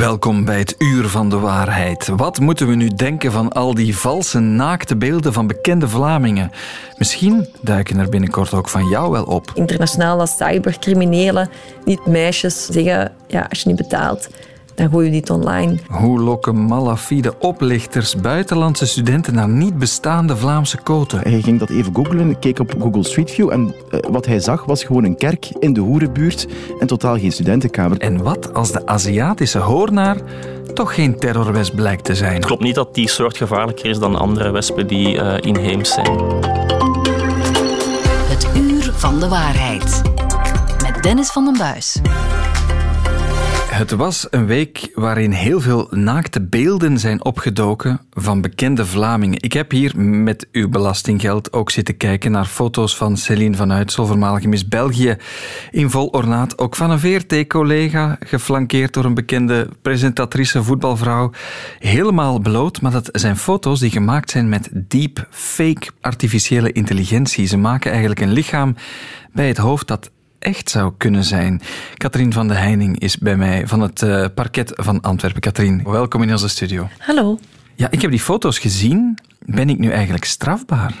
Welkom bij het Uur van de Waarheid. Wat moeten we nu denken van al die valse naakte beelden van bekende Vlamingen? Misschien duiken er binnenkort ook van jou wel op. Internationale cybercriminelen, niet meisjes, zeggen ja, als je niet betaalt, dan gooi je dit online. Hoe lokken malafide oplichters buitenlandse studenten naar niet bestaande Vlaamse koten? Hij ging dat even googlen, keek op Google Street View en uh, wat hij zag was gewoon een kerk in de hoerenbuurt en totaal geen studentenkamer. En wat als de Aziatische hoornaar toch geen terrorwesp blijkt te zijn? Het klopt niet dat die soort gevaarlijker is dan andere wespen die uh, inheems zijn. Het Uur van de Waarheid. Met Dennis van den Buis. Het was een week waarin heel veel naakte beelden zijn opgedoken van bekende Vlamingen. Ik heb hier met uw belastinggeld ook zitten kijken naar foto's van Céline van Uitsel, voormalige Miss België, in vol ornaat. Ook van een VRT-collega, geflankeerd door een bekende presentatrice, voetbalvrouw. Helemaal bloot, maar dat zijn foto's die gemaakt zijn met deep fake artificiële intelligentie. Ze maken eigenlijk een lichaam bij het hoofd dat echt zou kunnen zijn. Katrien van de Heining is bij mij van het uh, parket van Antwerpen. Katrien, welkom in onze studio. Hallo. Ja, ik heb die foto's gezien. Ben ik nu eigenlijk strafbaar?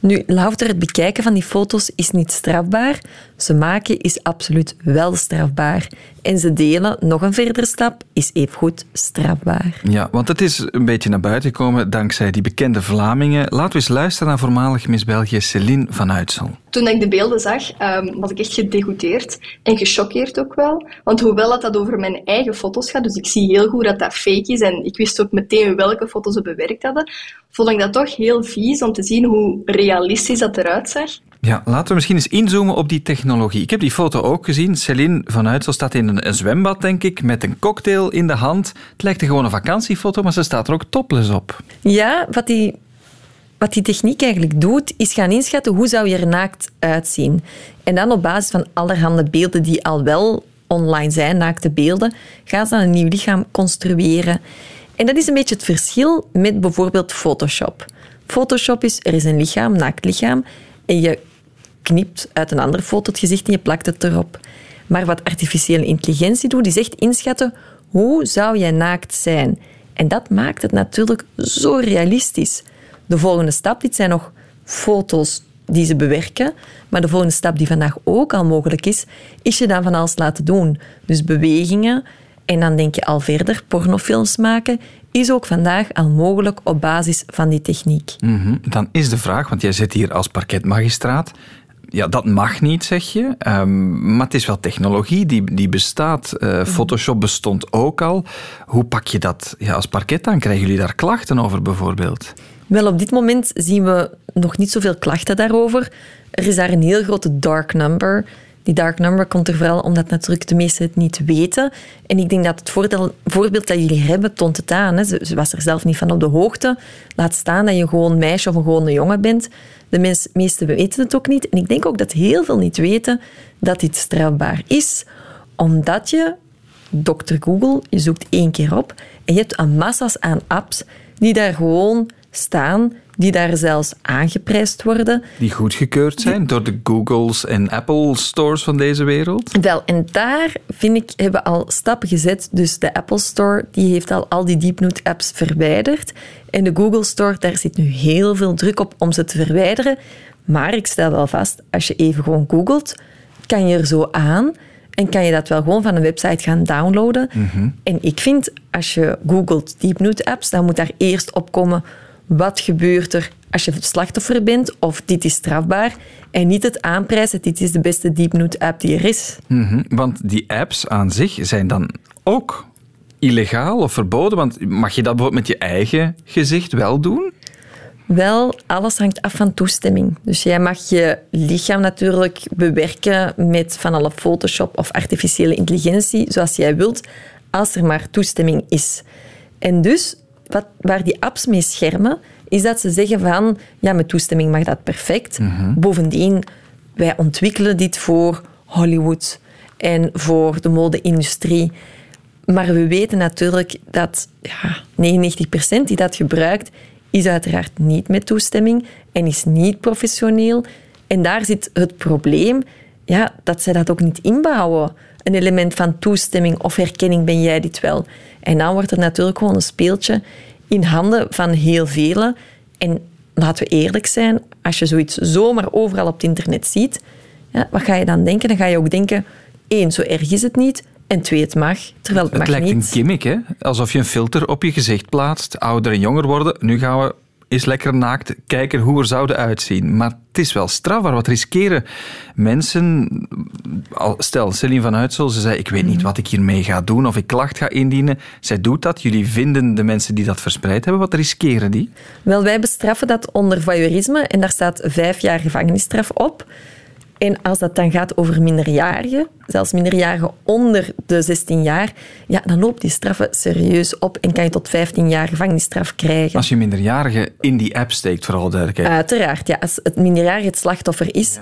Nu, louter het bekijken van die foto's is niet strafbaar. Ze maken is absoluut wel strafbaar. En ze delen, nog een verdere stap, is evengoed strafbaar. Ja, want het is een beetje naar buiten gekomen dankzij die bekende Vlamingen. Laten we eens luisteren naar voormalig Miss België Céline van Uitsel. Toen ik de beelden zag, um, was ik echt gedegoûteerd en gechoqueerd ook wel. Want hoewel dat, dat over mijn eigen foto's gaat, dus ik zie heel goed dat dat fake is en ik wist ook meteen welke foto's ze bewerkt hadden, vond ik dat toch heel vies om te zien hoe realistisch dat eruit zag. Ja, laten we misschien eens inzoomen op die technologie. Ik heb die foto ook gezien. Céline van Uitsel staat in een, zwembad, denk ik, met een cocktail in de hand. Het lijkt een gewone vakantiefoto, maar ze staat er ook topless op. Ja, wat die, wat die techniek eigenlijk doet, is gaan inschatten hoe zou je er naakt uitzien. En dan op basis van allerhande beelden die al wel online zijn, naakte beelden, gaan ze dan een nieuw lichaam construeren. En dat is een beetje het verschil met bijvoorbeeld Photoshop. Photoshop is, er is een lichaam, naakt lichaam, en je knipt uit een andere foto het gezicht en je plakt het erop. Maar wat artificiële intelligentie doet, is echt inschatten hoe zou jij naakt zijn. En dat maakt het natuurlijk zo realistisch. De volgende stap, dit zijn nog foto's die ze bewerken, maar de volgende stap die vandaag ook al mogelijk is, is je dan van alles laten doen. Dus bewegingen, en dan denk je al verder, pornofilms maken, is ook vandaag al mogelijk op basis van die techniek. -hmm. Dan is de vraag, want jij zit hier als parketmagistraat, ja, dat mag niet, zeg je. Um, maar het is wel technologie die, die bestaat. Uh, Photoshop bestond ook al. Hoe pak je dat ja, als parket aan? Krijgen jullie daar klachten over bijvoorbeeld? Wel, op dit moment zien we nog niet zoveel klachten daarover. Er is daar een heel grote dark number. Die dark number komt er vooral omdat natuurlijk de meesten het niet weten. En ik denk dat het voordeel, voorbeeld dat jullie hebben toont het aan. Hè. Ze, ze, was er zelf niet van op de hoogte. Laat staan dat je gewoon een meisje of een gewone jongen bent. De mens, meesten weten het ook niet. En ik denk ook dat heel veel niet weten dat dit strafbaar is. Omdat je, Dr. Google, je zoekt één keer op en je hebt een massa's aan apps die daar gewoon staan die daar zelfs aangeprijsd worden. Die goedgekeurd zijn door de Googles en Apple stores van deze wereld? Wel, en daar vind ik, hebben we al stappen gezet. Dus de Apple Store die heeft al al die DeepNote apps verwijderd. En de Google Store, daar zit nu heel veel druk op om ze te verwijderen. Maar ik stel wel vast, als je even gewoon googelt, kan je er zo aan en kan je dat wel gewoon van een website gaan downloaden. Mm -hmm. En ik vind, als je googelt DeepNote apps, dan moet daar eerst opkomen wat gebeurt er als je slachtoffer bent of dit is strafbaar en niet het aanprijzen, dit is de beste DeepNote app die er is. Mm -hmm, want die apps aan zich zijn dan ook illegaal of verboden, want mag je dat bijvoorbeeld met je eigen gezicht wel doen? Wel, alles hangt af van toestemming. Dus jij mag je lichaam natuurlijk bewerken met van alle Photoshop of artificiële intelligentie, zoals jij wilt, als er maar toestemming is. En dus wat, waar die apps mee schermen, is dat ze zeggen van, ja, met toestemming mag dat perfect. Mm -hmm. Bovendien, wij ontwikkelen dit voor Hollywood en voor de mode-industrie. Maar we weten natuurlijk dat ja, 99% die dat gebruikt, is uiteraard niet met toestemming en is niet professioneel. En daar zit het probleem, ja, dat zij dat ook niet inbouwen. een element van toestemming of herkenning, ben jij dit wel? En dan wordt het natuurlijk gewoon een speeltje in handen van heel velen. En laten we eerlijk zijn, als je zoiets zomaar overal op het internet ziet, ja, wat ga je dan denken? Dan ga je ook denken, één, zo erg is het niet. En twee, het mag, terwijl het, Het mag lijkt niet. een gimmick, hè? Alsof je een filter op je gezicht plaatst. Ouder en jonger worden. Nu gaan we eens lekker naakt kijken hoe we er zouden uitzien. Maar het is wel strafbaar. Wat riskeren mensen... Stel, Celine van Uitsel, ze zei... Ik weet niet wat ik hiermee ga doen of ik klacht ga indienen. Zij doet dat. Jullie vinden de mensen die dat verspreid hebben. Wat riskeren die? Wel, wij bestraffen dat onder voyeurisme en daar staat vijf jaar gevangenisstraf op. En als dat dan gaat over minderjarigen, zelfs minderjarigen onder de 16 jaar, ja, dan loopt die straffen serieus op en kan je tot 15 jaar gevangenisstraf krijgen. Als je minderjarigen in die app steekt, voor alle duidelijkheid. Uiteraard, ja, als het minderjarige het slachtoffer is.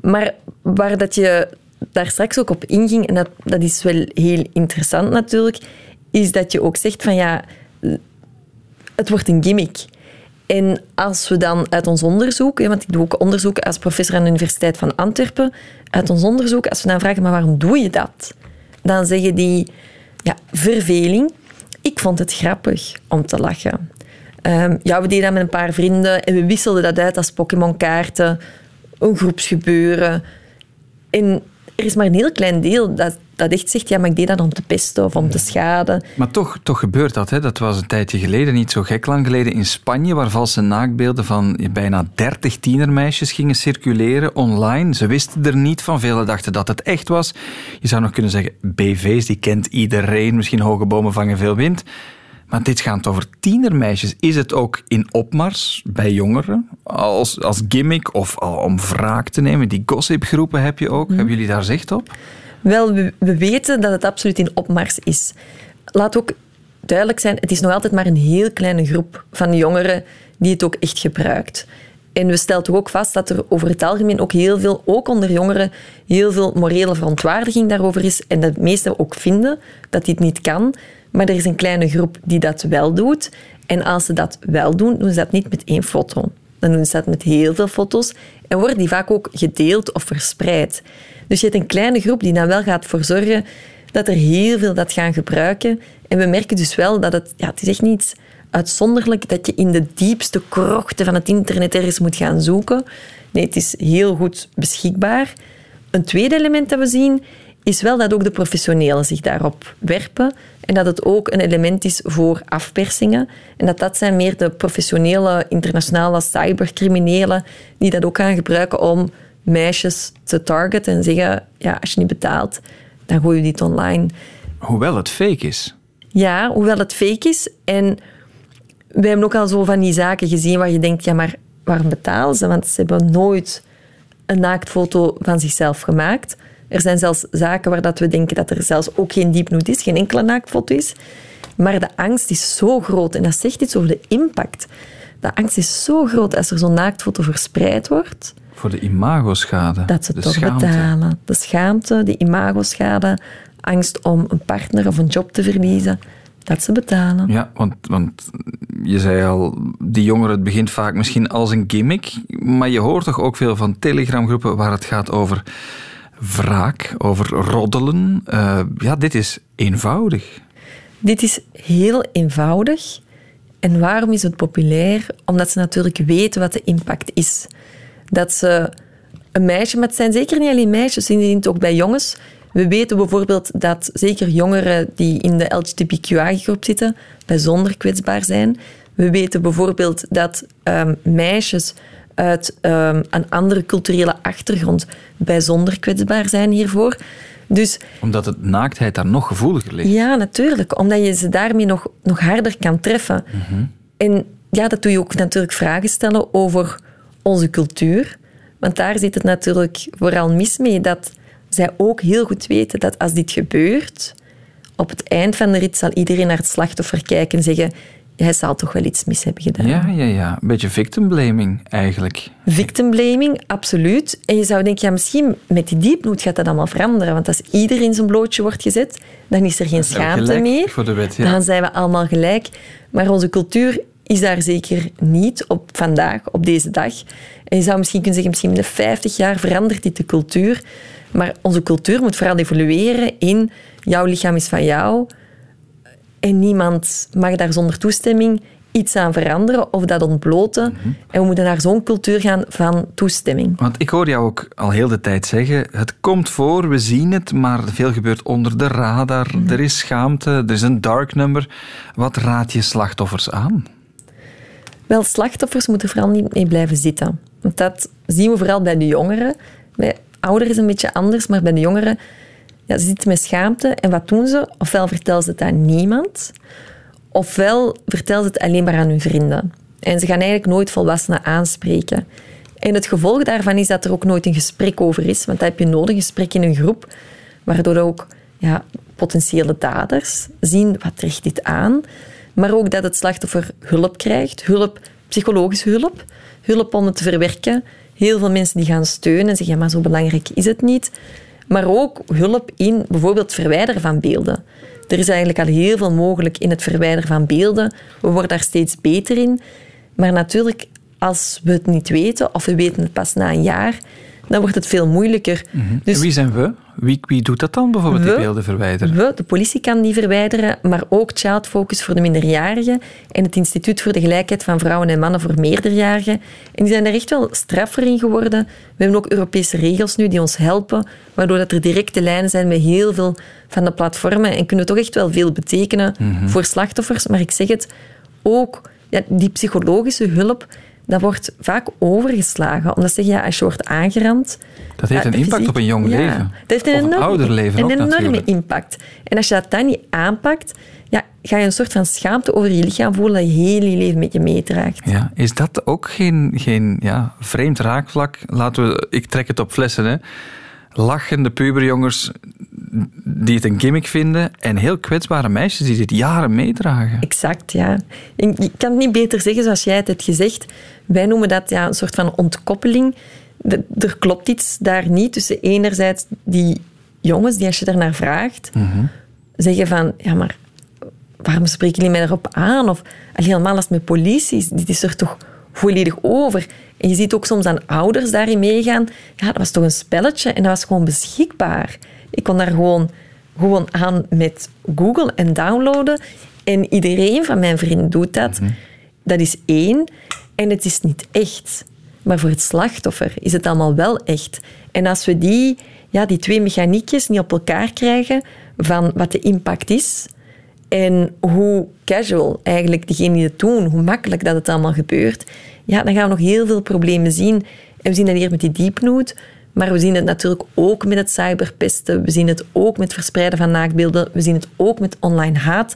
Maar waar dat je daar straks ook op inging, en dat, dat is wel heel interessant natuurlijk, is dat je ook zegt van ja, het wordt een gimmick. En als we dan uit ons onderzoek, want ik doe ook onderzoek als professor aan de Universiteit van Antwerpen, uit ons onderzoek, als we dan vragen, maar waarom doe je dat? Dan zeggen die, ja, verveling. Ik vond het grappig om te lachen. Ehm, ja, we deden dat met een paar vrienden en we wisselden dat uit als Pokémon-kaarten, een groepsgebeuren. En er is maar een heel klein deel dat, dat echt zegt, ja, maar ik deed dat om te pesten of om te schaden. Maar toch, toch gebeurt dat. Hè? Dat was een tijdje geleden, niet zo gek lang geleden, in Spanje, waar valse naaktbeelden van bijna 30 tienermeisjes gingen circuleren online. Ze wisten er niet van. Velen dachten dat het echt was. Je zou nog kunnen zeggen, BV's, die kent iedereen. Misschien hoge bomen vangen veel wind. Maar dit gaat over tienermeisjes. Is het ook in opmars bij jongeren? Als, als gimmick of om wraak te nemen? Die gossipgroepen heb je ook. Hebben jullie daar zicht op? Wel, we, we weten dat het absoluut in opmars is. Laat ook duidelijk zijn, het is nog altijd maar een heel kleine groep van jongeren die het ook echt gebruikt. En we stellen ook vast dat er over het algemeen ook heel veel, ook onder jongeren, heel veel morele verontwaardiging daarover is. En dat de meesten ook vinden dat dit niet kan. Maar er is een kleine groep die dat wel doet. En als ze dat wel doen, doen ze dat niet met één foto. Dan doen ze dat met heel veel foto's en worden die vaak ook gedeeld of verspreid. Dus je hebt een kleine groep die dan wel gaat voor zorgen dat er heel veel dat gaan gebruiken. En we merken dus wel dat het, ja, het is echt niet uitzonderlijk dat je in de diepste krochten van het internet ergens moet gaan zoeken. Nee, het is heel goed beschikbaar. Een tweede element dat we zien is wel dat ook de professionelen zich daarop werpen en dat het ook een element is voor afpersingen. En dat dat zijn meer de professionele internationale cybercriminelen die dat ook gaan gebruiken om meisjes te targeten en zeggen, ja, als je niet betaalt, dan gooi je dit online. Hoewel het fake is. Ja, hoewel het fake is. En we hebben ook al zo van die zaken gezien waar je denkt, ja, maar waarom betalen ze? Want ze hebben nooit een naaktfoto van zichzelf gemaakt. Er zijn zelfs zaken waar dat we denken dat er zelfs ook geen diepnoed is, geen enkele naaktfoto is. Maar de angst is zo groot, en dat zegt iets over de impact. De angst is zo groot als er zo'n naaktfoto verspreid wordt, Voor de imagoschade. dat ze de toch schaamte. betalen. De schaamte, de imagoschade, angst om een partner of een job te verliezen, dat ze betalen. Ja, want, want je zei al, die jongeren, het begint vaak misschien als een gimmick, maar je hoort toch ook veel van telegramgroepen waar het gaat over wraak, over roddelen. Eh, ja, dit is eenvoudig. Dit is heel eenvoudig. En waarom is het populair? Omdat ze natuurlijk weten wat de impact is. Dat ze een meisje, maar het zijn zeker niet alleen meisjes, je ziet het ook bij jongens. We weten bijvoorbeeld dat zeker jongeren die in de LGBTQI-groep zitten bijzonder kwetsbaar zijn. We weten bijvoorbeeld dat ehm, meisjes uit ehm, een andere culturele achtergrond bijzonder kwetsbaar zijn hiervoor. Dus Omdat het naaktheid daar nog gevoeliger ligt. ja, natuurlijk. Omdat je ze daarmee nog, nog harder kan treffen. En ja, dat doe je ook natuurlijk vragen stellen over onze cultuur. Want daar zit het natuurlijk vooral mis mee dat zij ook heel goed weten dat als dit gebeurt, op het eind van de rit zal iedereen naar het slachtoffer kijken en zeggen hij zal toch wel iets mis hebben gedaan. Ja, ja, ja. Een beetje victim blaming eigenlijk. Victim blaming, absoluut. En je zou denken, ja, misschien met die diepnoed gaat dat allemaal veranderen. Want als iedereen zijn blootje wordt gezet, dan is er geen schaamte meer. voor de wet, ja. Dan zijn we allemaal gelijk. Maar onze cultuur is daar zeker niet op vandaag, op deze dag. En je zou misschien kunnen zeggen, misschien in de 50 jaar verandert dit de cultuur. Maar onze cultuur moet vooral evolueren in jouw lichaam is van jou en niemand mag daar zonder toestemming iets aan veranderen of dat ontbloten. Mhm. En we moeten naar zo'n cultuur gaan van toestemming. Want ik hoor jou ook al heel de tijd zeggen, het komt voor, we zien het, maar veel gebeurt onder de radar. Mhm. Er is schaamte, er is een dark number. Wat raad je slachtoffers aan? Wel, slachtoffers moeten vooral niet mee blijven zitten. Want dat zien we vooral bij de jongeren. Bij ouderen is het een beetje anders, maar bij de jongeren ja, ze zitten met schaamte. En wat doen ze? Ofwel vertellen ze het aan niemand, ofwel vertellen ze het alleen maar aan hun vrienden. En ze gaan eigenlijk nooit volwassenen aanspreken. En het gevolg daarvan is dat er ook nooit een gesprek over is, want dat heb je nodig, een gesprek in een groep, waardoor ook ja, potentiële daders zien wat richt dit aan, maar ook dat het slachtoffer hulp krijgt, hulp, psychologische hulp, hulp om het te verwerken. Heel veel mensen die gaan steunen en zeggen, maar zo belangrijk is het niet. Maar ook hulp in bijvoorbeeld het verwijderen van beelden. Er is eigenlijk al heel veel mogelijk in het verwijderen van beelden. We worden daar steeds beter in. Maar natuurlijk, als we het niet weten, of we weten het pas na een jaar, dan wordt het veel moeilijker. Dus, wie zijn we? Wie, wie doet dat dan, bijvoorbeeld, we, die beelden verwijderen? We, de politie kan die verwijderen, maar ook Child Focus voor de minderjarigen en het Instituut voor de Gelijkheid van Vrouwen en Mannen voor meerderjarigen. En die zijn er echt wel straffer in geworden. We hebben ook Europese regels nu die ons helpen, waardoor dat er directe lijnen zijn met heel veel van de platformen en kunnen we toch echt wel veel betekenen mm -hmm. voor slachtoffers. Maar ik zeg het, ook ja, die psychologische hulp, dat wordt vaak overgeslagen. Omdat ze zeggen, ja, als je wordt aangerand... Dat heeft een impact op een jong ja, leven. Dat heeft een, ouderleven een ook, enorme natuurlijk. impact. En als je dat dan niet aanpakt, ja, ga je een soort van schaamte over je lichaam voelen dat je heel je leven met je meedraagt. Ja, is dat ook geen, geen ja, vreemd raakvlak? Laten we, ik trek het op flessen, hè. Lachende puberjongens die het een gimmick vinden en heel kwetsbare meisjes die dit jaren meedragen. Exact, ja. Ik kan het niet beter zeggen zoals jij het hebt gezegd. Wij noemen dat ja, een soort van ontkoppeling. Er klopt iets daar niet tussen enerzijds die jongens die als je daarnaar vraagt, mm -hmm. zeggen van, ja maar waarom spreken jullie mij daarop aan? Of helemaal als het met politie is, dit is er toch volledig over. En je ziet ook soms aan ouders daarin meegaan. Ja, dat was toch een spelletje en dat was gewoon beschikbaar. Ik kon daar gewoon, gewoon aan met Google en downloaden. En iedereen van mijn vrienden doet dat. Mm -hmm. Dat is één. En het is niet echt. Maar voor het slachtoffer is het allemaal wel echt. En als we die, ja, die twee mechaniekjes niet op elkaar krijgen van wat de impact is en hoe casual eigenlijk diegenen die het doen, hoe makkelijk dat het allemaal gebeurt, ja, dan gaan we nog heel veel problemen zien. En we zien dat hier met die deepnood, maar we zien het natuurlijk ook met het cyberpesten, we zien het ook met het verspreiden van naaktbeelden, we zien het ook met online haat.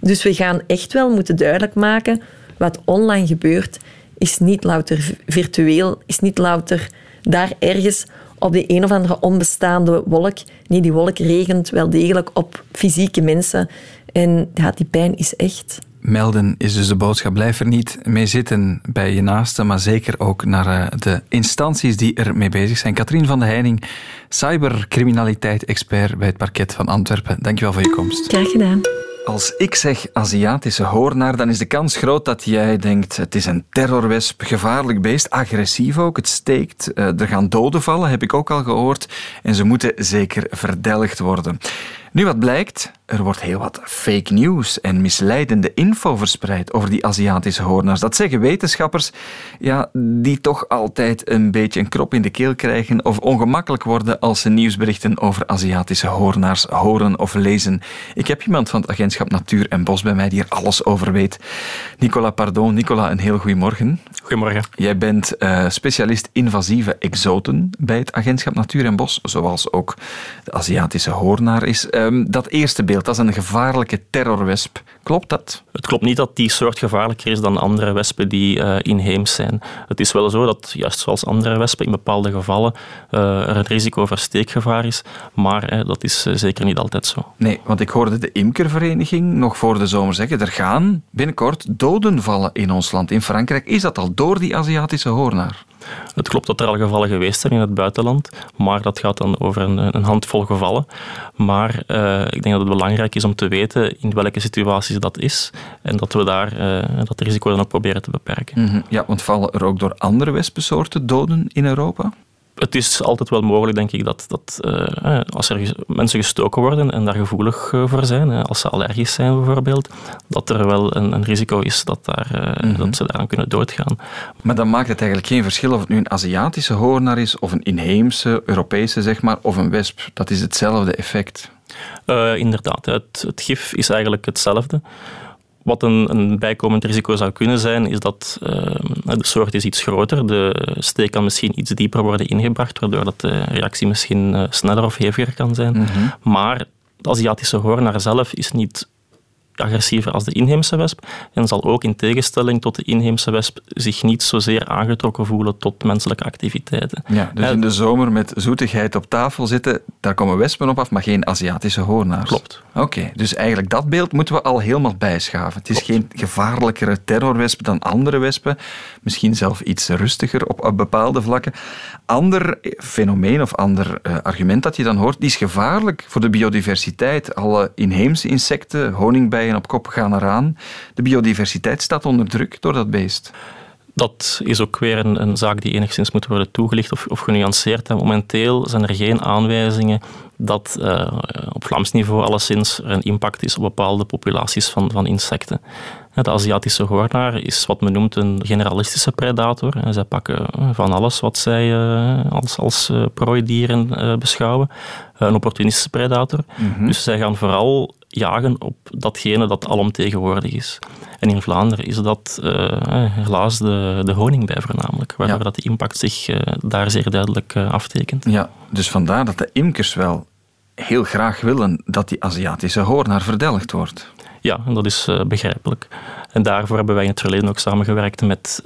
Dus we gaan echt wel moeten duidelijk maken, wat online gebeurt, is niet louter virtueel, is niet louter daar ergens op de een of andere onbestaande wolk. Nee, die wolk regent wel degelijk op fysieke mensen. En ja, die pijn is echt. Melden is dus de boodschap. Blijf er niet mee zitten bij je naasten, maar zeker ook naar de instanties die ermee bezig zijn. Katrien van de Heining, cybercriminaliteit-expert bij het parket van Antwerpen. Dankjewel voor je komst. Graag gedaan. Als ik zeg Aziatische hoornaar, dan is de kans groot dat jij denkt: het is een terrorwesp, gevaarlijk beest, agressief ook, het steekt, er gaan doden vallen, heb ik ook al gehoord, en ze moeten zeker verdelgd worden. Nu wat blijkt, er wordt heel wat fake news en misleidende info verspreid over die Aziatische hoornaars. Dat zeggen wetenschappers, ja, die toch altijd een beetje een krop in de keel krijgen of ongemakkelijk worden als ze nieuwsberichten over Aziatische hoornaars horen of lezen. Ik heb iemand van het agentschap Natuur en Bos bij mij die er alles over weet. Nicola Pardon. Nicola, een heel goedemorgen. Goedemorgen. Jij bent uh, specialist invasieve exoten bij het agentschap Natuur en Bos, zoals ook de Aziatische hoornaar is. Um, dat eerste beeld, dat is een gevaarlijke terrorwesp. Klopt dat? Het klopt niet dat die soort gevaarlijker is dan andere wespen die uh, inheems zijn. Het is wel zo dat, juist zoals andere wespen, in bepaalde gevallen uh, er het risico voor steekgevaar is. Maar dat is zeker niet altijd zo. Nee, want ik hoorde de imkervereniging nog voor de zomer zeggen, er gaan binnenkort doden vallen in ons land. In Frankrijk is dat al door die Aziatische hoornaar. Het klopt dat er al gevallen geweest zijn in het buitenland, maar dat gaat dan over een, een handvol gevallen. Maar uh, ik denk dat het belangrijk is om te weten in welke situaties dat is en dat we daar uh, dat risico dan ook proberen te beperken. Mm -hmm. Ja, want vallen er ook door andere wespensoorten doden in Europa? Het is altijd wel mogelijk, denk ik, dat, dat uh, als er mensen gestoken worden en daar gevoelig uh, voor zijn, uh, als ze allergisch zijn bijvoorbeeld, dat er wel een, een risico is dat, daar, mm -hmm. dat ze daaraan kunnen doodgaan. Maar dan maakt het eigenlijk geen verschil of het nu een Aziatische hoornaar is, of een inheemse, Europese, zeg maar, of een wesp. Dat is hetzelfde effect. inderdaad, het, het gif is eigenlijk hetzelfde. Wat een, een, bijkomend risico zou kunnen zijn, is dat uh, de soort is iets groter. De steek kan misschien iets dieper worden ingebracht, waardoor dat de reactie misschien uh, sneller of heviger kan zijn. Mm -hmm. Maar de Aziatische hoornaar zelf is niet agressiever als de inheemse wesp en zal ook in tegenstelling tot de inheemse wesp zich niet zozeer aangetrokken voelen tot menselijke activiteiten. Ja, dus in de zomer met zoetigheid op tafel zitten, daar komen wespen op af, maar geen Aziatische hoornaars. Klopt. Oké, okay, dus eigenlijk dat beeld moeten we al helemaal bijschaven. Het is Klopt. geen gevaarlijkere terrorwesp dan andere wespen, misschien zelf iets rustiger op, bepaalde vlakken. Ander fenomeen of ander uh, argument dat je dan hoort, die is gevaarlijk voor de biodiversiteit. Alle inheemse insecten, honingbijen, op kop gaan eraan. De biodiversiteit staat onder druk door dat beest. Dat is ook weer een, een zaak die enigszins moet worden toegelicht of, of genuanceerd. En momenteel zijn er geen aanwijzingen dat uh, op Vlaams niveau alleszins er een impact is op bepaalde populaties van, van insecten. De Aziatische hoornaar is wat men noemt een generalistische predator. En zij pakken van alles wat zij als, als prooidieren beschouwen. Een opportunistische predator. Mm -hmm. Dus zij gaan vooral jagen op datgene dat alomtegenwoordig is. En in Vlaanderen is dat uh, helaas de, de honingbij voornamelijk, waardoor ja. dat de impact zich uh, daar zeer duidelijk uh, aftekent. Ja, dus vandaar dat de imkers wel heel graag willen dat die Aziatische hoornaar verdelgd wordt. Ja, dat is begrijpelijk. En daarvoor hebben wij in het verleden ook samengewerkt met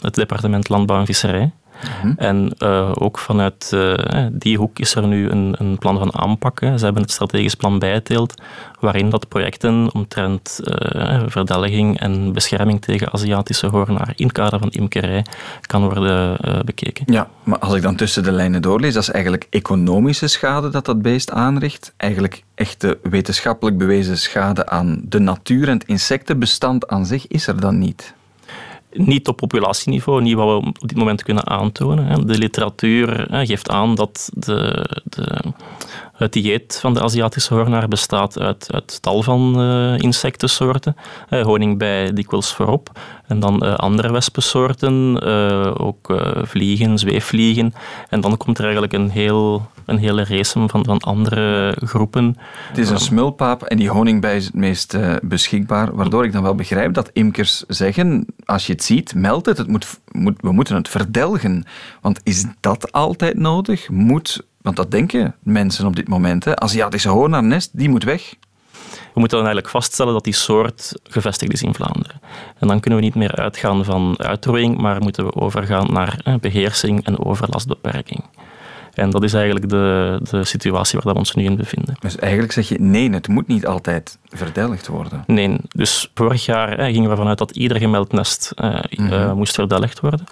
het departement Landbouw en Visserij. Mm-hmm. En uh, ook vanuit uh, die hoek is er nu een, een plan van aanpak. Hè. Ze hebben het strategisch plan bijteeld, waarin dat projecten omtrent uh, verdelging en bescherming tegen Aziatische hoornaar in het kader van imkerij kan worden bekeken. Ja, maar als ik dan tussen de lijnen doorlees, dat is eigenlijk economische schade dat dat beest aanricht. Eigenlijk echte wetenschappelijk bewezen schade aan de natuur en het insectenbestand aan zich is er dan niet niet op populatieniveau, niet wat we op dit moment kunnen aantonen. De literatuur geeft aan dat de, de, het dieet van de Aziatische hoornaar bestaat uit, uit tal van uh, insectensoorten. Uh, honingbij dikwijls voorop. En dan uh, andere wespensoorten, ook vliegen, zweefvliegen. En dan komt er eigenlijk een, heel, een hele race van, van andere groepen. Het is een smulpaap en die honingbij is het meest beschikbaar. Waardoor ik dan wel begrijp dat imkers zeggen, als je het ziet, meld het. het moet, moet, we moeten het verdelgen. Want is dat altijd nodig? Moet want dat denken mensen op dit moment. Hè. Aziatische hoornaarnest, die moet weg. We moeten dan eigenlijk vaststellen dat die soort gevestigd is in Vlaanderen. En dan kunnen we niet meer uitgaan van uitroeiing, maar moeten we overgaan naar beheersing en overlastbeperking. En dat is eigenlijk de, de situatie waar we ons nu in bevinden. Dus eigenlijk zeg je, nee, het moet niet altijd verdelgd worden. Nee, dus vorig jaar hè, gingen we vanuit dat ieder gemeld nest uh, mm-hmm. uh, moest verdelgd worden.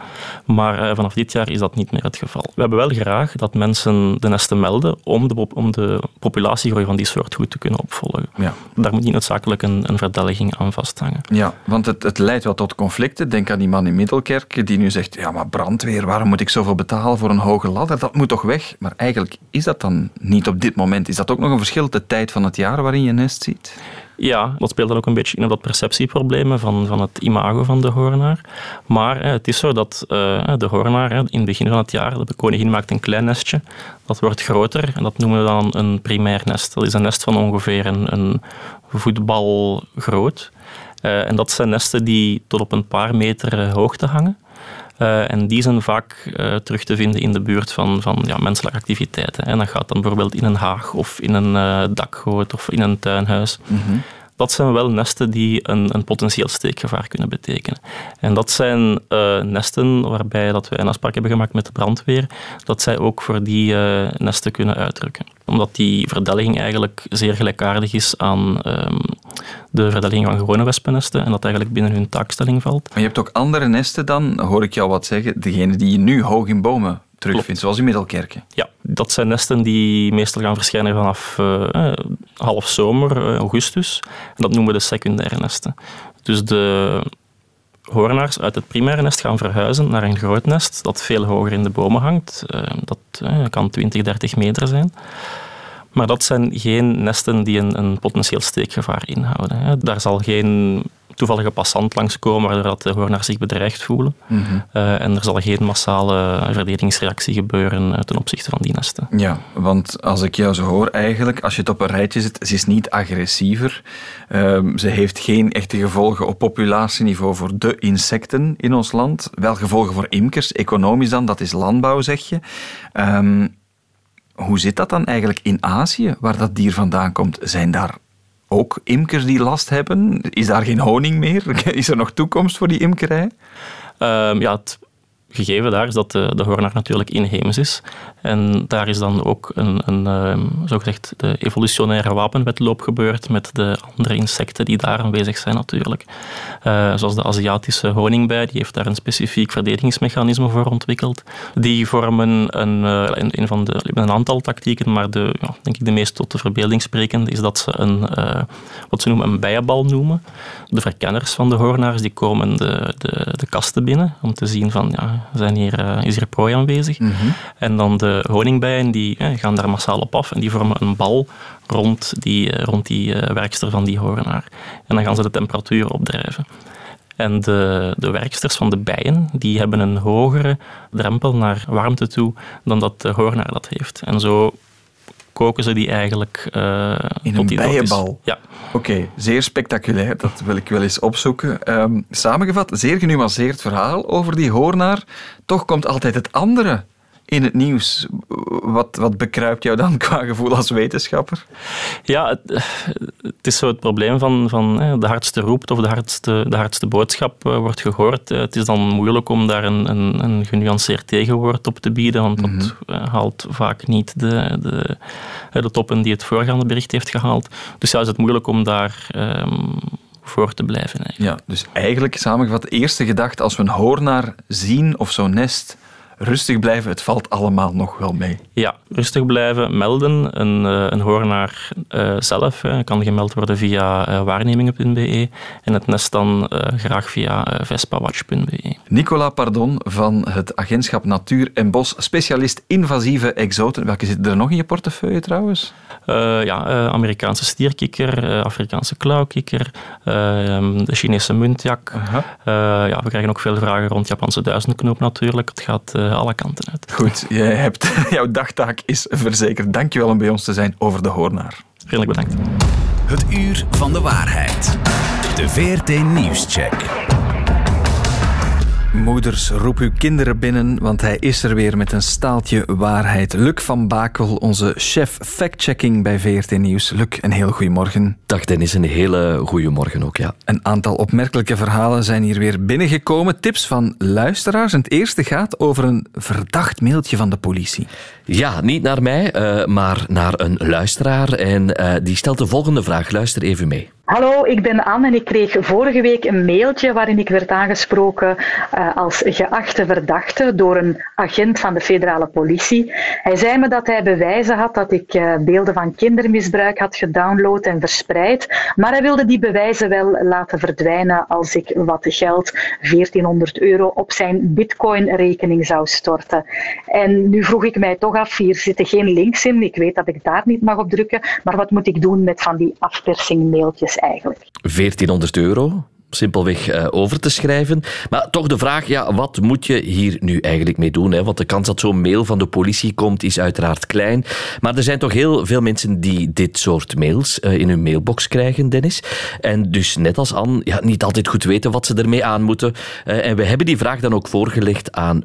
Maar uh, vanaf dit jaar is dat niet meer het geval. We hebben wel graag dat mensen de nesten melden om de, om de populatiegroei van die soort goed te kunnen opvolgen. Ja. Daar moet niet noodzakelijk een, een verdelging aan vasthangen. Ja, want het, het leidt wel tot conflicten. Denk aan die man in Middelkerk die nu zegt, ja, maar brandweer, waarom moet ik zoveel betalen voor een hoge ladder? Dat moet toch weg? Maar eigenlijk is dat dan niet op dit moment. Is dat ook nog een verschil de tijd van het jaar waarin je nest ziet? Ja, dat speelt dan ook een beetje in op dat perceptieprobleem van, van het imago van de hoornaar. Maar het is zo dat uh, de hoornaar in het begin van het jaar, de koningin maakt een klein nestje, dat wordt groter en dat noemen we dan een primair nest. Dat is een nest van ongeveer een, voetbal groot. En dat zijn nesten die tot op een paar meter hoogte hangen. Uh, en die zijn vaak uh, terug te vinden in de buurt van, van ja, menselijke activiteiten. En dat gaat dan bijvoorbeeld in een haag of in een uh, dakgoot of in een tuinhuis. -hmm. Dat zijn wel nesten die een, een potentieel steekgevaar kunnen betekenen. En dat zijn uh, nesten waarbij dat we een afspraak hebben gemaakt met de brandweer, dat zij ook voor die uh, nesten kunnen uitdrukken. Omdat die verdelging eigenlijk zeer gelijkaardig is aan um, de verdelging van gewone wespennesten en dat eigenlijk binnen hun taakstelling valt. Maar je hebt ook andere nesten dan, hoor ik jou wat zeggen, degene die je nu hoog in bomen terugvindt, zoals in Middelkerken. Ja, dat zijn nesten die meestal gaan verschijnen vanaf uh, half zomer, uh, augustus. En dat noemen we de secundaire nesten. Dus de hoornaars uit het primaire nest gaan verhuizen naar een groot nest dat veel hoger in de bomen hangt. Uh, dat kan 20, 30 meter zijn. Maar dat zijn geen nesten die een, een potentieel steekgevaar inhouden. Hè. Daar zal geen toevallige passant langskomen waardoor de hoornaars zich bedreigd voelen. Mm -hmm. uh, en er zal geen massale verdedigingsreactie gebeuren uh, ten opzichte van die nesten. Ja, want als ik jou zo hoor eigenlijk, als je het op een rijtje zet, ze is niet agressiever. Uh, ze heeft geen echte gevolgen op populatieniveau voor de insecten in ons land. Wel gevolgen voor imkers, economisch dan, dat is landbouw zeg je. Um, hoe zit dat dan eigenlijk in Azië, waar dat dier vandaan komt? Zijn daar ook imkers die last hebben? Is daar geen honing meer? Is er nog toekomst voor die imkerij? Um, ja, het gegeven daar is dat de, de hoornaar natuurlijk inheems is. En daar is dan ook een, een um, zogezegd de evolutionaire wapenwetloop gebeurd met de andere insecten die daar aanwezig zijn natuurlijk. Uh, zoals de Aziatische honingbij, die heeft daar een specifiek verdedigingsmechanisme voor ontwikkeld. Die vormen een, uh, een, van de, een aantal tactieken, maar de, ja, denk ik de meest tot de verbeelding sprekende is dat ze een, uh, wat ze noemen een bijenbal noemen. De verkenners van de hoornaars die komen de, de, de kasten binnen om te zien van ja, zijn hier, is hier prooi aanwezig. Mm -hmm. En dan de honingbijen die eh, gaan daar massaal op af en die vormen een bal rond die, uh, rond die uh, werkster van die horenaar. En dan gaan ze de temperatuur opdrijven. En de, de werksters van de bijen die hebben een hogere drempel naar warmte toe dan dat de hoornaar dat heeft. En zo koken ze die eigenlijk uh, in tot een die bijenbal. Ja. Oké, okay, zeer spectaculair. Dat wil ik wel eens opzoeken. Um, samengevat, zeer genuanceerd verhaal over die hoornaar. Toch komt altijd het andere in het nieuws. Wat, wat bekruipt jou dan qua gevoel als wetenschapper? Ja, het, het is zo het probleem van, van de hardste roept of de hardste, de hardste boodschap wordt gehoord. Het is dan moeilijk om daar een, een, een genuanceerd tegenwoord op te bieden, want dat mm -hmm. haalt vaak niet de, de, de toppen die het voorgaande bericht heeft gehaald. Dus ja, is het moeilijk om daar... Um, voor te blijven. Eigenlijk. Ja, dus eigenlijk samengevat, de eerste gedachte als we een hoornaar zien of zo'n nest rustig blijven, het valt allemaal nog wel mee. Ja, rustig blijven, melden. Een, een hoornaar uh, zelf uh, kan gemeld worden via uh, waarnemingen.be en het nest dan graag via vespawatch.be. Nicola Pardon van het agentschap Natuur en Bos, specialist invasieve exoten. Welke zitten er nog in je portefeuille trouwens? ja, Amerikaanse stierkikker, Afrikaanse klauwkikker, ehm, de Chinese muntjak. ja, we krijgen ook veel vragen rond Japanse duizendknoop natuurlijk. Het gaat alle kanten uit. Goed, jij hebt, jouw dagtaak is verzekerd. Dankjewel om bij ons te zijn over de Hoornaar. Vriendelijk bedankt. Het uur van de waarheid. De VRT Nieuwscheck. Moeders, roep uw kinderen binnen, want hij is er weer met een staaltje waarheid. Luc van Bakel, onze chef fact-checking bij VRT Nieuws. Luc, een heel goedemorgen. Dag Dennis, een hele goede morgen ook, ja. Een aantal opmerkelijke verhalen zijn hier weer binnengekomen. Tips van luisteraars. En het eerste gaat over een verdacht mailtje van de politie. Ja, niet naar mij, uh, maar naar een luisteraar. En uh, die stelt de volgende vraag. Luister even mee. Hallo, ik ben Anne en ik kreeg vorige week een mailtje waarin ik werd aangesproken uh, als geachte verdachte door een agent van de federale politie. Hij zei me dat hij bewijzen had dat ik uh, beelden van kindermisbruik had gedownload en verspreid, maar hij wilde die bewijzen wel laten verdwijnen als ik wat geld, 1400 euro, op zijn bitcoin-rekening zou storten. En nu vroeg ik mij toch af, hier zitten geen links in, ik weet dat ik daar niet mag op drukken, maar wat moet ik doen met van die afpersing-mailtjes? Eigenlijk. 1400 euro? Simpelweg uh, over te schrijven. Maar toch de vraag, ja, wat moet je hier nu eigenlijk mee doen? Hè? Want de kans dat zo'n mail van de politie komt is uiteraard klein. Maar er zijn toch heel veel mensen die dit soort mails uh, in hun mailbox krijgen, Dennis. En dus net als Anne, ja, niet altijd goed weten wat ze ermee aan moeten. Uh, en we hebben die vraag dan ook voorgelegd aan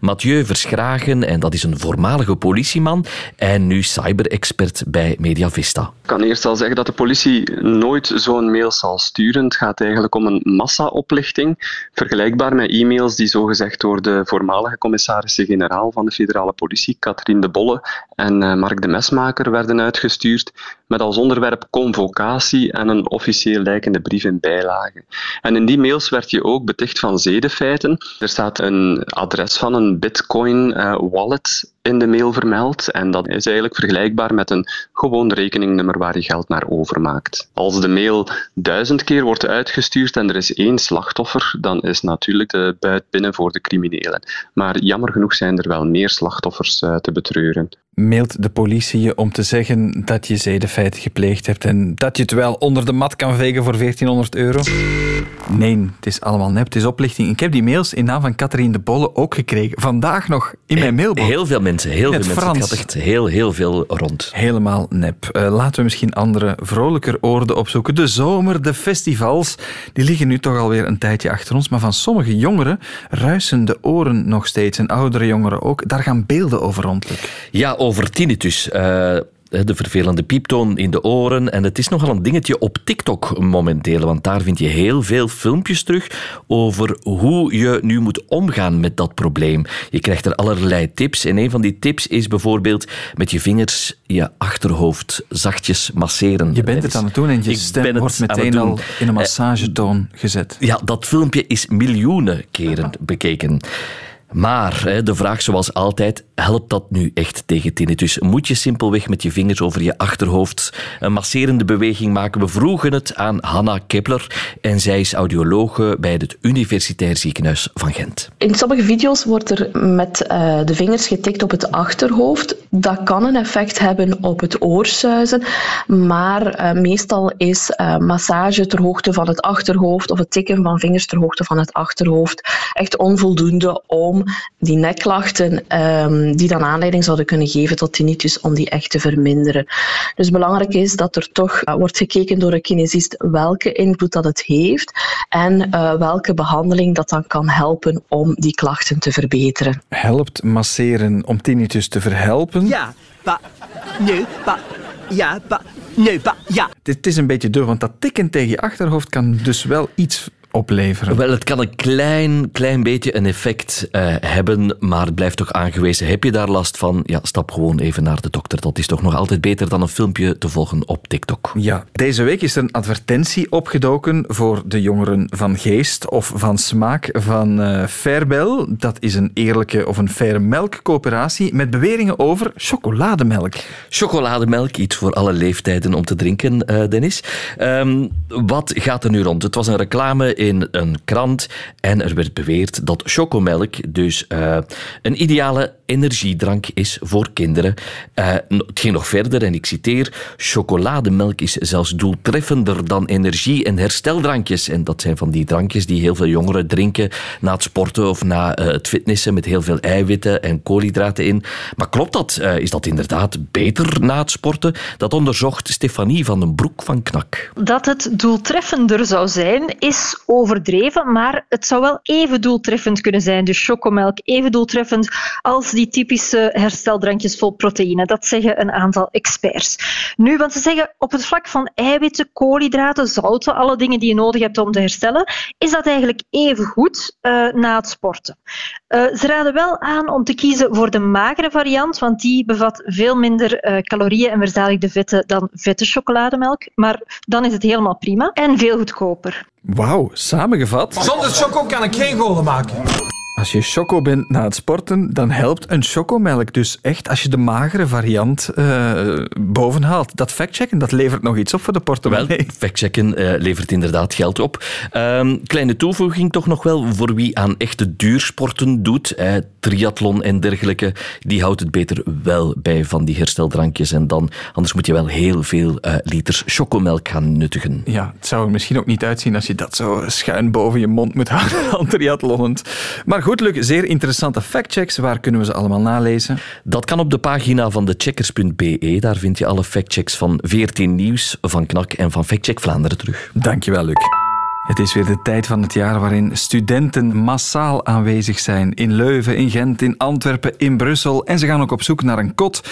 Mathieu Verschragen. En dat is een voormalige politieman en nu cyberexpert bij Mediavista. Ik kan eerst al zeggen dat de politie nooit zo'n mail zal sturen. Het gaat eigenlijk om een massa-oplichting, vergelijkbaar met e-mails die zogezegd door de voormalige commissarissen-generaal van de federale politie, Katrien de Bolle en uh, Mark de Mesmaker, werden uitgestuurd, met als onderwerp convocatie en een officieel lijkende brief in bijlage. En in die mails werd je ook beticht van zedenfeiten. Er staat een adres van een bitcoin-wallet eh, in de mail vermeld. En dat is eigenlijk vergelijkbaar met een gewoon rekeningnummer waar je geld naar overmaakt. Als de mail duizend keer wordt uitgestuurd en er is één slachtoffer, dan is natuurlijk de buit binnen voor de criminelen. Maar jammer genoeg zijn er wel meer slachtoffers uh, te betreuren mailt de politie je om te zeggen dat je zedenfeiten gepleegd hebt en dat je het wel onder de mat kan vegen voor 1400 euro? Nee, het is allemaal nep, het is oplichting. Ik heb die mails in naam van Catherine de Bolle ook gekregen. Vandaag nog in mijn mailbox. Heel veel mensen, heel veel mensen. Het gaat echt heel, heel veel rond. Helemaal nep. Uh, laten we misschien andere, vrolijker oorden opzoeken. De zomer, de festivals, die liggen nu toch alweer een tijdje achter ons. Maar van sommige jongeren ruisen de oren nog steeds. En oudere jongeren ook. Daar gaan beelden over rond. Ja, over tinnitus. Uh, de vervelende pieptoon in de oren. En het is nogal een dingetje op TikTok momenteel, want daar vind je heel veel filmpjes terug over hoe je nu moet omgaan met dat probleem. Je krijgt er allerlei tips en een van die tips is bijvoorbeeld met je vingers je achterhoofd zachtjes masseren. Je bent het aan het doen en je Ik stem wordt meteen al in een massagetoon gezet. Ja, dat filmpje is miljoenen keren bekeken. Maar de vraag zoals altijd, helpt dat nu echt tegen tinnitus? Moet je simpelweg met je vingers over je achterhoofd een masserende beweging maken? We vroegen het aan Hanna Kepler en zij is audiologe bij het Universitair Ziekenhuis van Gent. In sommige video's wordt er met uh, de vingers getikt op het achterhoofd. Dat kan een effect hebben op het oorsuizen, maar uh, meestal is uh, massage ter hoogte van het achterhoofd of het tikken van vingers ter hoogte van het achterhoofd echt onvoldoende om die nekklachten um, die dan aanleiding zouden kunnen geven tot tinnitus, om die echt te verminderen. Dus belangrijk is dat er toch uh, wordt gekeken door een kinesist welke invloed dat het heeft en uh, welke behandeling dat dan kan helpen om die klachten te verbeteren. Helpt masseren om tinnitus te verhelpen? Ja, pa, nee, pa, ja, pa, nee, pa, ja. Het is een beetje deur, want dat tikken tegen je achterhoofd kan dus wel iets opleveren? Wel, het kan een klein, klein beetje een effect uh, hebben, maar het blijft toch aangewezen. Heb je daar last van? Ja, stap gewoon even naar de dokter. Dat is toch nog altijd beter dan een filmpje te volgen op TikTok. Ja, deze week is er een advertentie opgedoken voor de jongeren van Geest of van Smaak van uh, Fairbel. Dat is een eerlijke of een faire melkcoöperatie met beweringen over chocolademelk. Chocolademelk, iets voor alle leeftijden om te drinken, uh, Dennis. Um, wat gaat er nu rond? Het was een reclame in een krant en er werd beweerd dat chocomelk dus uh, een ideale energiedrank is voor kinderen. Uh, het ging nog verder en ik citeer: chocolademelk is zelfs doeltreffender dan energie- en hersteldrankjes. En dat zijn van die drankjes die heel veel jongeren drinken na het sporten of na uh, het fitnessen met heel veel eiwitten en koolhydraten in. Maar klopt dat? is dat inderdaad beter na het sporten? Dat onderzocht Stefanie van den Broek van Knak. Dat het doeltreffender zou zijn, is overdreven, maar het zou wel even doeltreffend kunnen zijn. Dus chocomelk even doeltreffend als die typische hersteldrankjes vol proteïne. Dat zeggen een aantal experts. Nu, want ze zeggen op het vlak van eiwitten, koolhydraten, zouten, alle dingen die je nodig hebt om te herstellen, is dat eigenlijk even goed uh, na het sporten. Uh, ze raden wel aan om te kiezen voor de magere variant, want die bevat veel minder uh, calorieën en verzadigde vetten dan vette chocolademelk. Maar dan is het helemaal prima en veel goedkoper. Wauw, samengevat. Zonder choco kan ik geen golen maken. Als je choco bent na het sporten, dan helpt een chocomelk. Dus echt, als je de magere variant uh, bovenhaalt. Dat factchecken, dat levert nog iets op voor de portemonnee. Wel, factchecken uh, levert inderdaad geld op. Um, kleine toevoeging toch nog wel voor wie aan echte duursporten doet. Eh, triathlon en dergelijke. Die houdt het beter wel bij van die hersteldrankjes. En dan, anders moet je wel heel veel uh, liters chocomelk gaan nuttigen. Ja, het zou er misschien ook niet uitzien als je dat zo schuin boven je mond moet houden aan triathlonend. Maar goed, Luc, zeer interessante factchecks. Waar kunnen we ze allemaal nalezen? Dat kan op de pagina van de checkers.be. Daar vind je alle factchecks van 14 Nieuws, van Knak en van Factcheck Vlaanderen terug. Dankjewel, Luc. Het is weer de tijd van het jaar waarin studenten massaal aanwezig zijn. In Leuven, in Gent, in Antwerpen, in Brussel. En ze gaan ook op zoek naar een kot.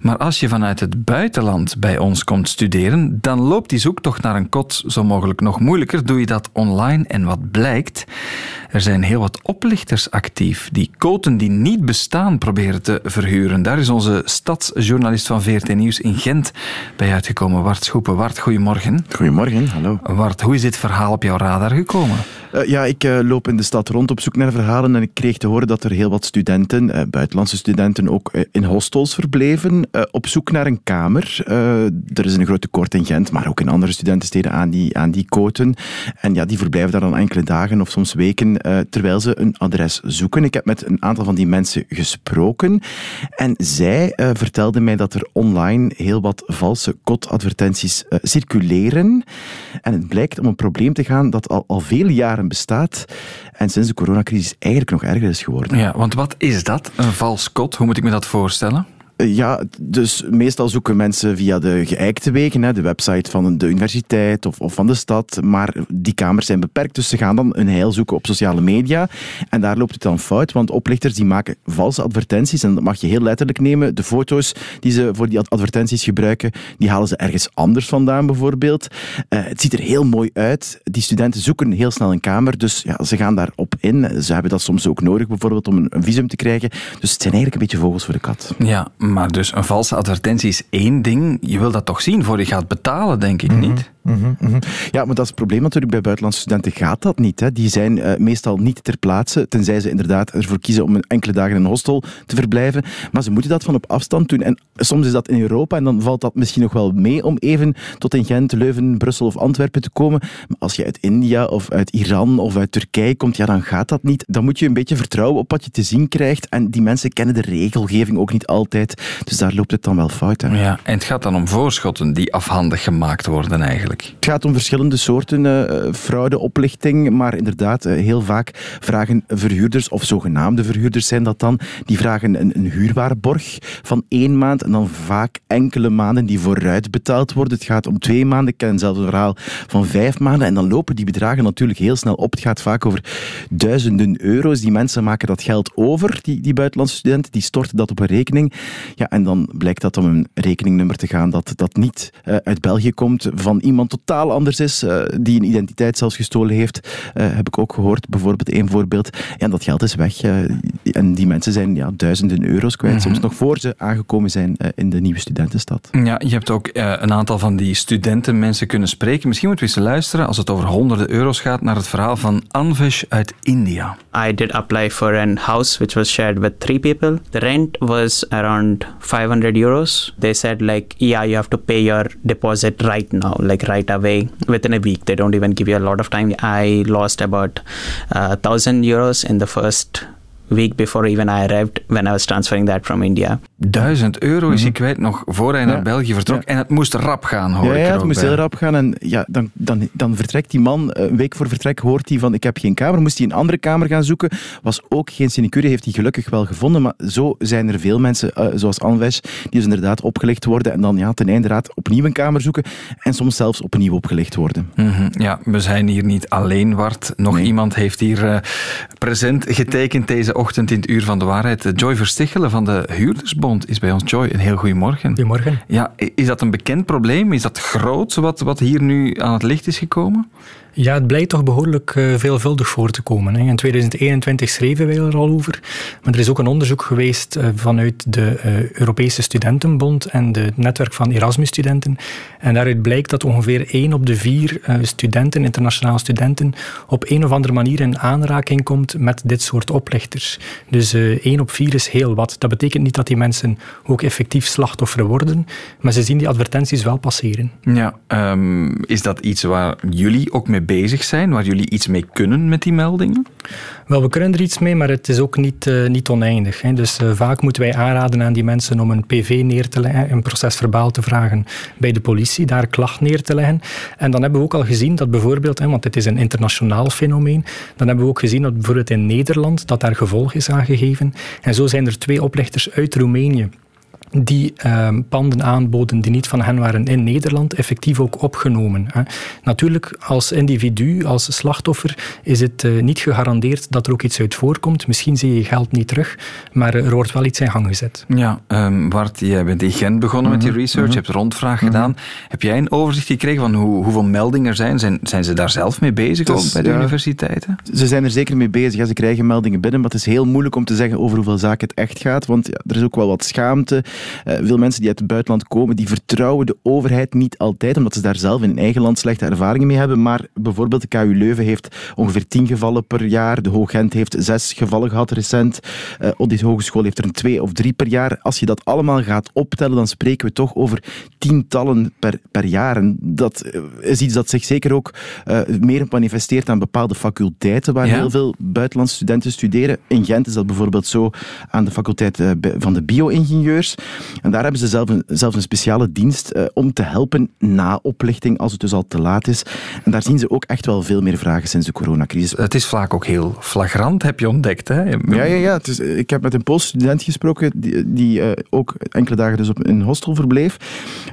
Maar als je vanuit het buitenland bij ons komt studeren, dan loopt die zoektocht naar een kot zo mogelijk nog moeilijker. Doe je dat online en wat blijkt? Er zijn heel wat oplichters actief die koten die niet bestaan proberen te verhuren. Daar is onze stadsjournalist van VRT Nieuws in Gent bij uitgekomen. Wart Schoepen. Wart, goedemorgen. Goedemorgen, hallo. Wart, hoe is dit verhaal op jouw radar gekomen? Uh, ja, ik uh, loop in de stad rond op zoek naar verhalen en ik kreeg te horen dat er heel wat studenten, uh, buitenlandse studenten, ook in hostels verbleven, op zoek naar een kamer. er is een groot tekort in Gent, maar ook in andere studentensteden aan die, aan die koten. En ja, die verblijven daar dan enkele dagen of soms weken terwijl ze een adres zoeken. Ik heb met een aantal van die mensen gesproken en zij vertelden mij dat er online heel wat valse kotadvertenties circuleren. En het blijkt om een probleem te gaan dat al, al vele jaren bestaat en sinds de coronacrisis eigenlijk nog erger is geworden. Ja, want wat is dat, een vals kot? Hoe moet ik me dat voorstellen? Eh, ja, dus meestal zoeken mensen via de geëikte wegen, hè, de website van de universiteit of, of van de stad, maar die kamers zijn beperkt, dus ze gaan dan een heil zoeken op sociale media en daar loopt het dan fout, want oplichters die maken valse advertenties en dat mag je heel letterlijk nemen. De foto's die ze voor die advertenties gebruiken, die halen ze ergens anders vandaan bijvoorbeeld. Uh, het ziet er heel mooi uit. Die studenten zoeken heel snel een kamer, dus ja, ze gaan daarop in. Ze hebben dat soms ook nodig bijvoorbeeld om een, een visum te krijgen. Dus het zijn eigenlijk een beetje vogels voor de kat. Ja, maar dus een valse advertentie is één ding. Je wil dat toch zien voor je gaat betalen, denk ik niet? Mm -hmm, Ja, maar dat is het probleem natuurlijk. Bij buitenlandse studenten gaat dat niet. Hè. Die zijn uh, meestal niet ter plaatse, tenzij ze inderdaad ervoor kiezen om enkele dagen in een hostel te verblijven. Maar ze moeten dat van op afstand doen. En soms is dat in Europa en dan valt dat misschien nog wel mee om even tot in Gent, Leuven, Brussel of Antwerpen te komen. Maar als je uit India of uit Iran of uit Turkije komt, ja, dan gaat dat niet. Dan moet je een beetje vertrouwen op wat je te zien krijgt. En die mensen kennen de regelgeving ook niet altijd. Dus daar loopt het dan wel fout. Hè. Ja, en het gaat dan om voorschotten die afhandig gemaakt worden eigenlijk. Het gaat om verschillende soorten uh, fraude, oplichting, maar inderdaad, uh, heel vaak vragen verhuurders, of zogenaamde verhuurders zijn dat dan, die vragen een, een huurwaarborg van één maand en dan vaak enkele maanden die vooruit betaald worden. Het gaat om twee maanden, ik ken zelfs een verhaal van vijf maanden en dan lopen die bedragen natuurlijk heel snel op. Het gaat vaak over duizenden euro's. Die mensen maken dat geld over, die, die buitenlandse studenten, die storten dat op een rekening. Ja, en dan blijkt dat om een rekeningnummer te gaan dat, dat niet uh, uit België komt, van iemand totaal anders is, uh, die een identiteit zelfs gestolen heeft, uh, heb ik ook gehoord. Bijvoorbeeld één voorbeeld. En dat geld is weg. Uh, en die mensen zijn ja, duizenden euro's kwijt, mm -hmm. soms nog voor ze aangekomen zijn in de nieuwe studentenstad. Ja, je hebt ook een aantal van die studenten mensen kunnen spreken. Misschien moeten we eens luisteren, als het over honderden euro's gaat, naar het verhaal van Anvesh uit India. I did apply for a house which was shared with three people. The rent was around 500 euros. They said like, yeah, you have to pay your deposit right now, like right away within a week. They don't even give you a lot of time. I lost about a uh, thousand euros in the first week before even I arrived when I was transferring that from India. Duizend euro is hij kwijt nog voor hij naar België vertrok. En het moest rap gaan, hoor ja, ik Ja, het moest heel rap gaan. En ja, dan, dan, dan vertrekt die man, een week voor vertrek hoort hij van ik heb geen kamer. Moest hij een andere kamer gaan zoeken. Was ook geen sinecure, heeft hij gelukkig wel gevonden. Maar zo zijn er veel mensen, uh, zoals Anwesh, die dus inderdaad opgelicht worden en dan ja, ten einde raad opnieuw een kamer zoeken. En soms zelfs opnieuw opgelicht worden. Mm -hmm. Ja, we zijn hier niet alleen, Wart. Nog nee. iemand heeft hier uh, present getekend deze ochtend in het Uur van de Waarheid. Joy Verstichelen van de Huurdersbond is bij ons. Joy, een heel goedemorgen. Goedemorgen. Ja, is dat een bekend probleem? Is dat groot wat, wat hier nu aan het licht is gekomen? Ja, het blijkt toch behoorlijk uh, veelvuldig voor te komen. In 2021 schreven wij er al over. Maar er is ook een onderzoek geweest uh, vanuit de uh, Europese Studentenbond en het netwerk van Erasmus-studenten. En daaruit blijkt dat ongeveer één op de vier studenten, internationale studenten, op een of andere manier in aanraking komt met dit soort oplichters. Dus één op vier is heel wat. Dat betekent niet dat die mensen ook effectief slachtoffer worden, maar ze zien die advertenties wel passeren. Ja, um, is dat iets waar jullie ook mee bezig zijn, waar jullie iets mee kunnen met die meldingen? Wel, we kunnen er iets mee, maar het is ook niet, uh, niet oneindig. Hè. Dus uh, vaak moeten wij aanraden aan die mensen om een PV neer te leggen, een procesverbaal te vragen bij de politie, daar klacht neer te leggen. En dan hebben we ook al gezien dat bijvoorbeeld, hè, want dit is een internationaal fenomeen, dan hebben we ook gezien dat bijvoorbeeld in Nederland dat daar gevolg is aangegeven. En zo zijn er twee oplichters uit Roemenië die uh, panden aanboden die niet van hen waren in Nederland, effectief ook opgenomen. Hè. Natuurlijk, als individu, als slachtoffer, is het uh, niet gegarandeerd dat er ook iets uit voorkomt. Misschien zie je geld niet terug, maar er wordt wel iets in gang gezet. Ja, um, Bart, jij bent in Gent begonnen met die mhm, research, je mhm. hebt rondvraag gedaan. Mhm. Heb jij een overzicht gekregen van hoe, hoeveel meldingen er zijn? zijn? Zijn ze daar zelf mee bezig dus, ook bij de universiteiten? Ze zijn er zeker mee bezig. Ja, ze krijgen meldingen binnen, maar het is heel moeilijk om te zeggen over hoeveel zaken het echt gaat, want ja, er is ook wel wat schaamte. Uh, veel mensen die uit het buitenland komen, die vertrouwen de overheid niet altijd, omdat ze daar zelf in hun eigen land slechte ervaringen mee hebben. Maar bijvoorbeeld de KU Leuven heeft ongeveer tien gevallen per jaar. De Hoog-Gent heeft zes gevallen gehad recent. Uh, Odyssey Hogeschool heeft er een twee of drie per jaar. Als je dat allemaal gaat optellen, dan spreken we toch over tientallen per, per jaar. En dat eh, is iets dat zich zeker ook uh, meer manifesteert aan bepaalde faculteiten waar ja. heel veel buitenlandse studenten studeren. In Gent is dat bijvoorbeeld zo aan de faculteit van de bio-ingenieurs. En daar hebben ze zelf een, zelfs een speciale dienst uh, om te helpen na oplichting, als het dus al te laat is. En daar zien ze ook echt wel veel meer vragen sinds de coronacrisis. Het is vaak ook heel flagrant, heb je ontdekt. Hè? Ja, ja, ja. Het is, ik heb met een Poolse student gesproken, die, die uh, ook enkele dagen dus op een hostel verbleef.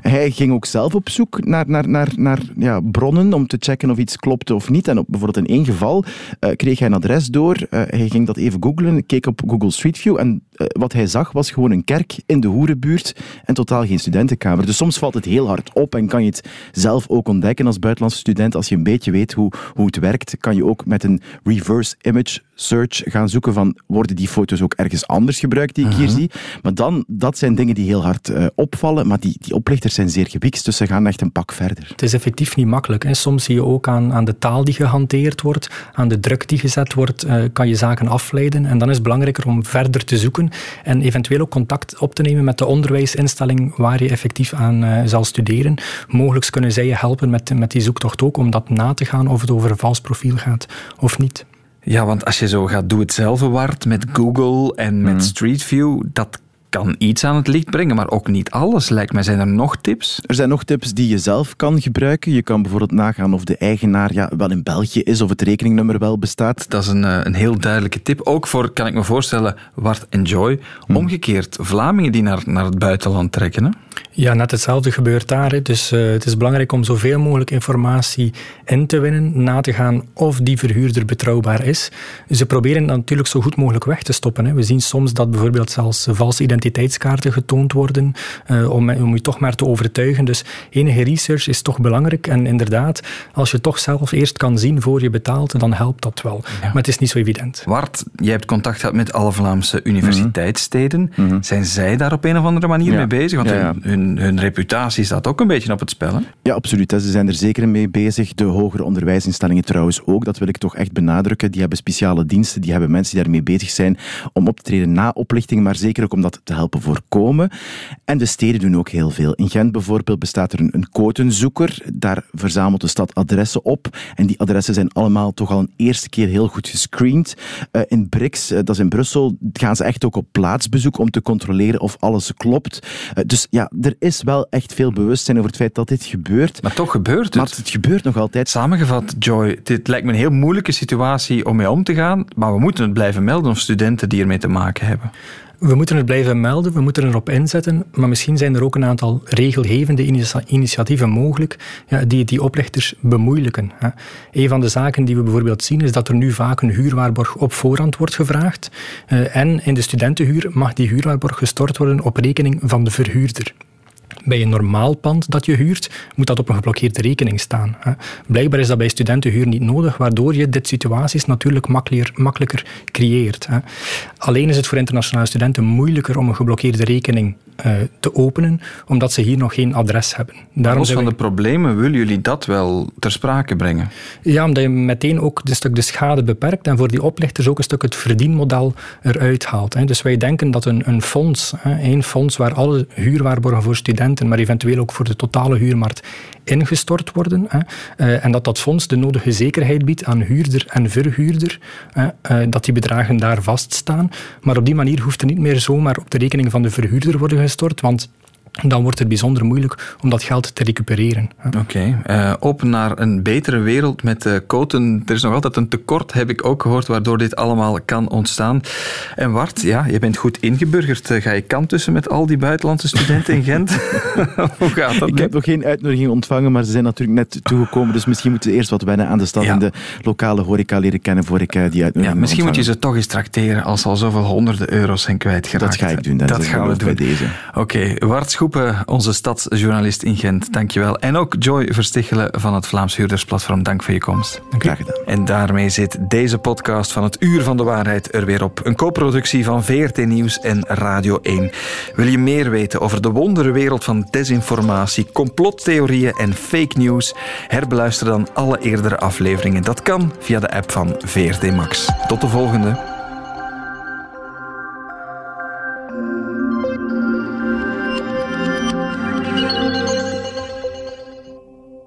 Hij ging ook zelf op zoek naar, naar, naar, naar ja, bronnen om te checken of iets klopte of niet. En op, bijvoorbeeld in één geval uh, kreeg hij een adres door. hij ging dat even googlen, keek op Google Street View en wat hij zag was gewoon een kerk in de hoerenbuurt en totaal geen studentenkamer. Dus soms valt het heel hard op en kan je het zelf ook ontdekken als buitenlandse student. Als je een beetje weet hoe, hoe het werkt, kan je ook met een reverse image search gaan zoeken van worden die foto's ook ergens anders gebruikt die ik hier mhm. zie. Maar dan, dat zijn dingen die heel hard uh, opvallen, maar die, die oplichters zijn zeer gebikst, dus ze gaan echt een pak verder. Het is effectief niet makkelijk. Hè. Soms zie je ook aan, aan de taal die gehanteerd wordt, aan de druk die gezet wordt, uh, kan je zaken afleiden. En dan is het belangrijker om verder te zoeken en eventueel ook contact op te nemen met de onderwijsinstelling waar je effectief aan uh, zal studeren. Mogelijk kunnen zij je helpen met, met die zoektocht ook om dat na te gaan of het over een vals profiel gaat of niet. Ja, want als je zo gaat doe het zelf waard met Google en met mm. Street View, dat kan iets aan het licht brengen, maar ook niet alles, lijkt mij. Zijn er nog tips? Er zijn nog tips die je zelf kan gebruiken. Je kan bijvoorbeeld nagaan of de eigenaar ja, wel in België is, of het rekeningnummer wel bestaat. Dat is een, eh, een heel duidelijke tip. Ook voor, kan ik me voorstellen, Wart Enjoy. Hm. Omgekeerd, Vlamingen die naar, naar het buitenland trekken. Hè? Ja, net hetzelfde gebeurt daar. Hè. Dus uh, het is belangrijk om zoveel mogelijk informatie in te winnen, na te gaan of die verhuurder betrouwbaar is. Ze proberen natuurlijk zo goed mogelijk weg te stoppen. Hè. We zien soms dat bijvoorbeeld zelfs valse identiteitskaarten getoond worden, uh, om, om je toch maar te overtuigen. Dus enige research is toch belangrijk. En inderdaad, als je toch zelf eerst kan zien voor je betaalt, dan helpt dat wel. Maar het is niet zo evident. Wart, jij hebt contact gehad met alle Vlaamse universiteitssteden. Mm -hmm. Zijn zij daar op een of andere manier ja. mee bezig? Want ja, hun hun, reputatie staat ook een beetje op het spel. Ja, absoluut. Ze zijn er zeker mee bezig. De hogere onderwijsinstellingen trouwens ook. Dat wil ik toch echt benadrukken. Die hebben speciale diensten, die hebben mensen die daarmee bezig zijn om op te treden na oplichting, maar zeker ook om dat te helpen voorkomen. En de steden doen ook heel veel. In Gent bijvoorbeeld bestaat er een, een codezoeker. Daar verzamelt de stad adressen op. En die adressen zijn allemaal toch al een eerste keer heel goed gescreend. Uh, in BRICS, uh, dat is in Brussel, gaan ze echt ook op plaatsbezoek om te controleren of alles klopt. Uh, dus ja, er is wel echt veel bewustzijn over het feit dat dit gebeurt. Maar toch gebeurt het. Maar het gebeurt nog altijd. Samengevat, Joy, dit lijkt me een heel moeilijke situatie om mee om te gaan, maar we moeten het blijven melden of studenten die ermee te maken hebben. We moeten het blijven melden, we moeten erop inzetten, maar misschien zijn er ook een aantal regelgevende initiatieven mogelijk ja, die die oplichters bemoeilijken. Hè. Een van de zaken die we bijvoorbeeld zien is dat er nu vaak een huurwaarborg op voorhand wordt gevraagd uh, en in de studentenhuur mag die huurwaarborg gestort worden op rekening van de verhuurder. Bij een normaal pand dat je huurt, moet dat op een geblokkeerde rekening staan. Blijkbaar is dat bij studentenhuur niet nodig, waardoor je dit situaties natuurlijk makkelijker, makkelijker creëert. Alleen is het voor internationale studenten moeilijker om een geblokkeerde rekening uh, te openen, omdat ze hier nog geen adres hebben. Daarom Los van de problemen willen jullie dat wel ter sprake brengen? Ja, omdat je meteen ook een stuk de schade beperkt en voor die oplichters ook een stuk het verdienmodel eruit haalt. Hè. Dus wij denken dat een, een fonds, hè, één fonds waar alle huurwaarborgen voor studenten, maar eventueel ook voor de totale huurmarkt ingestort worden. Hè, uh, en dat dat fonds de nodige zekerheid biedt aan huurder en verhuurder, hè, uh, dat die bedragen daar vaststaan. Maar op die manier hoeft er niet meer zomaar op de rekening van de verhuurder worden gestort, want dan wordt het bijzonder moeilijk om dat geld te recupereren. Oké, okay. uh, eh, op naar een betere wereld met uh, koten. Er is nog altijd een tekort, heb ik ook gehoord, waardoor dit allemaal kan ontstaan. En Wart, ja, je bent goed ingeburgerd. Uh, ga je kant tussen met al die buitenlandse studenten in Gent? Hoe gaat dat? Ik heb nog geen uitnodiging ontvangen, maar ze zijn natuurlijk net toegekomen. Dus misschien moeten we eerst wat wennen aan de stad ja. en de lokale horeca leren kennen voor ik die uitnodiging ja, Misschien moet je ze toch eens tracteren als ze al zoveel honderden euro's zijn kwijtgeraakt. Dat ga ik doen. Dat gaan we doen. Bij deze. Oké, okay. Wart onze stadsjournalist in Gent. Dankjewel. En ook Joy Verstichelen van het Vlaams Huurdersplatform. Dank voor je komst. Graag gedaan. En daarmee zit deze podcast van het Uur van de Waarheid er weer op. Een co-productie van VRT Nieuws en Radio 1. Wil je meer weten over de wonderenwereld van desinformatie, complottheorieën en fake news? Herbeluister dan alle eerdere afleveringen. Dat kan via de app van VRT Max. Tot de volgende.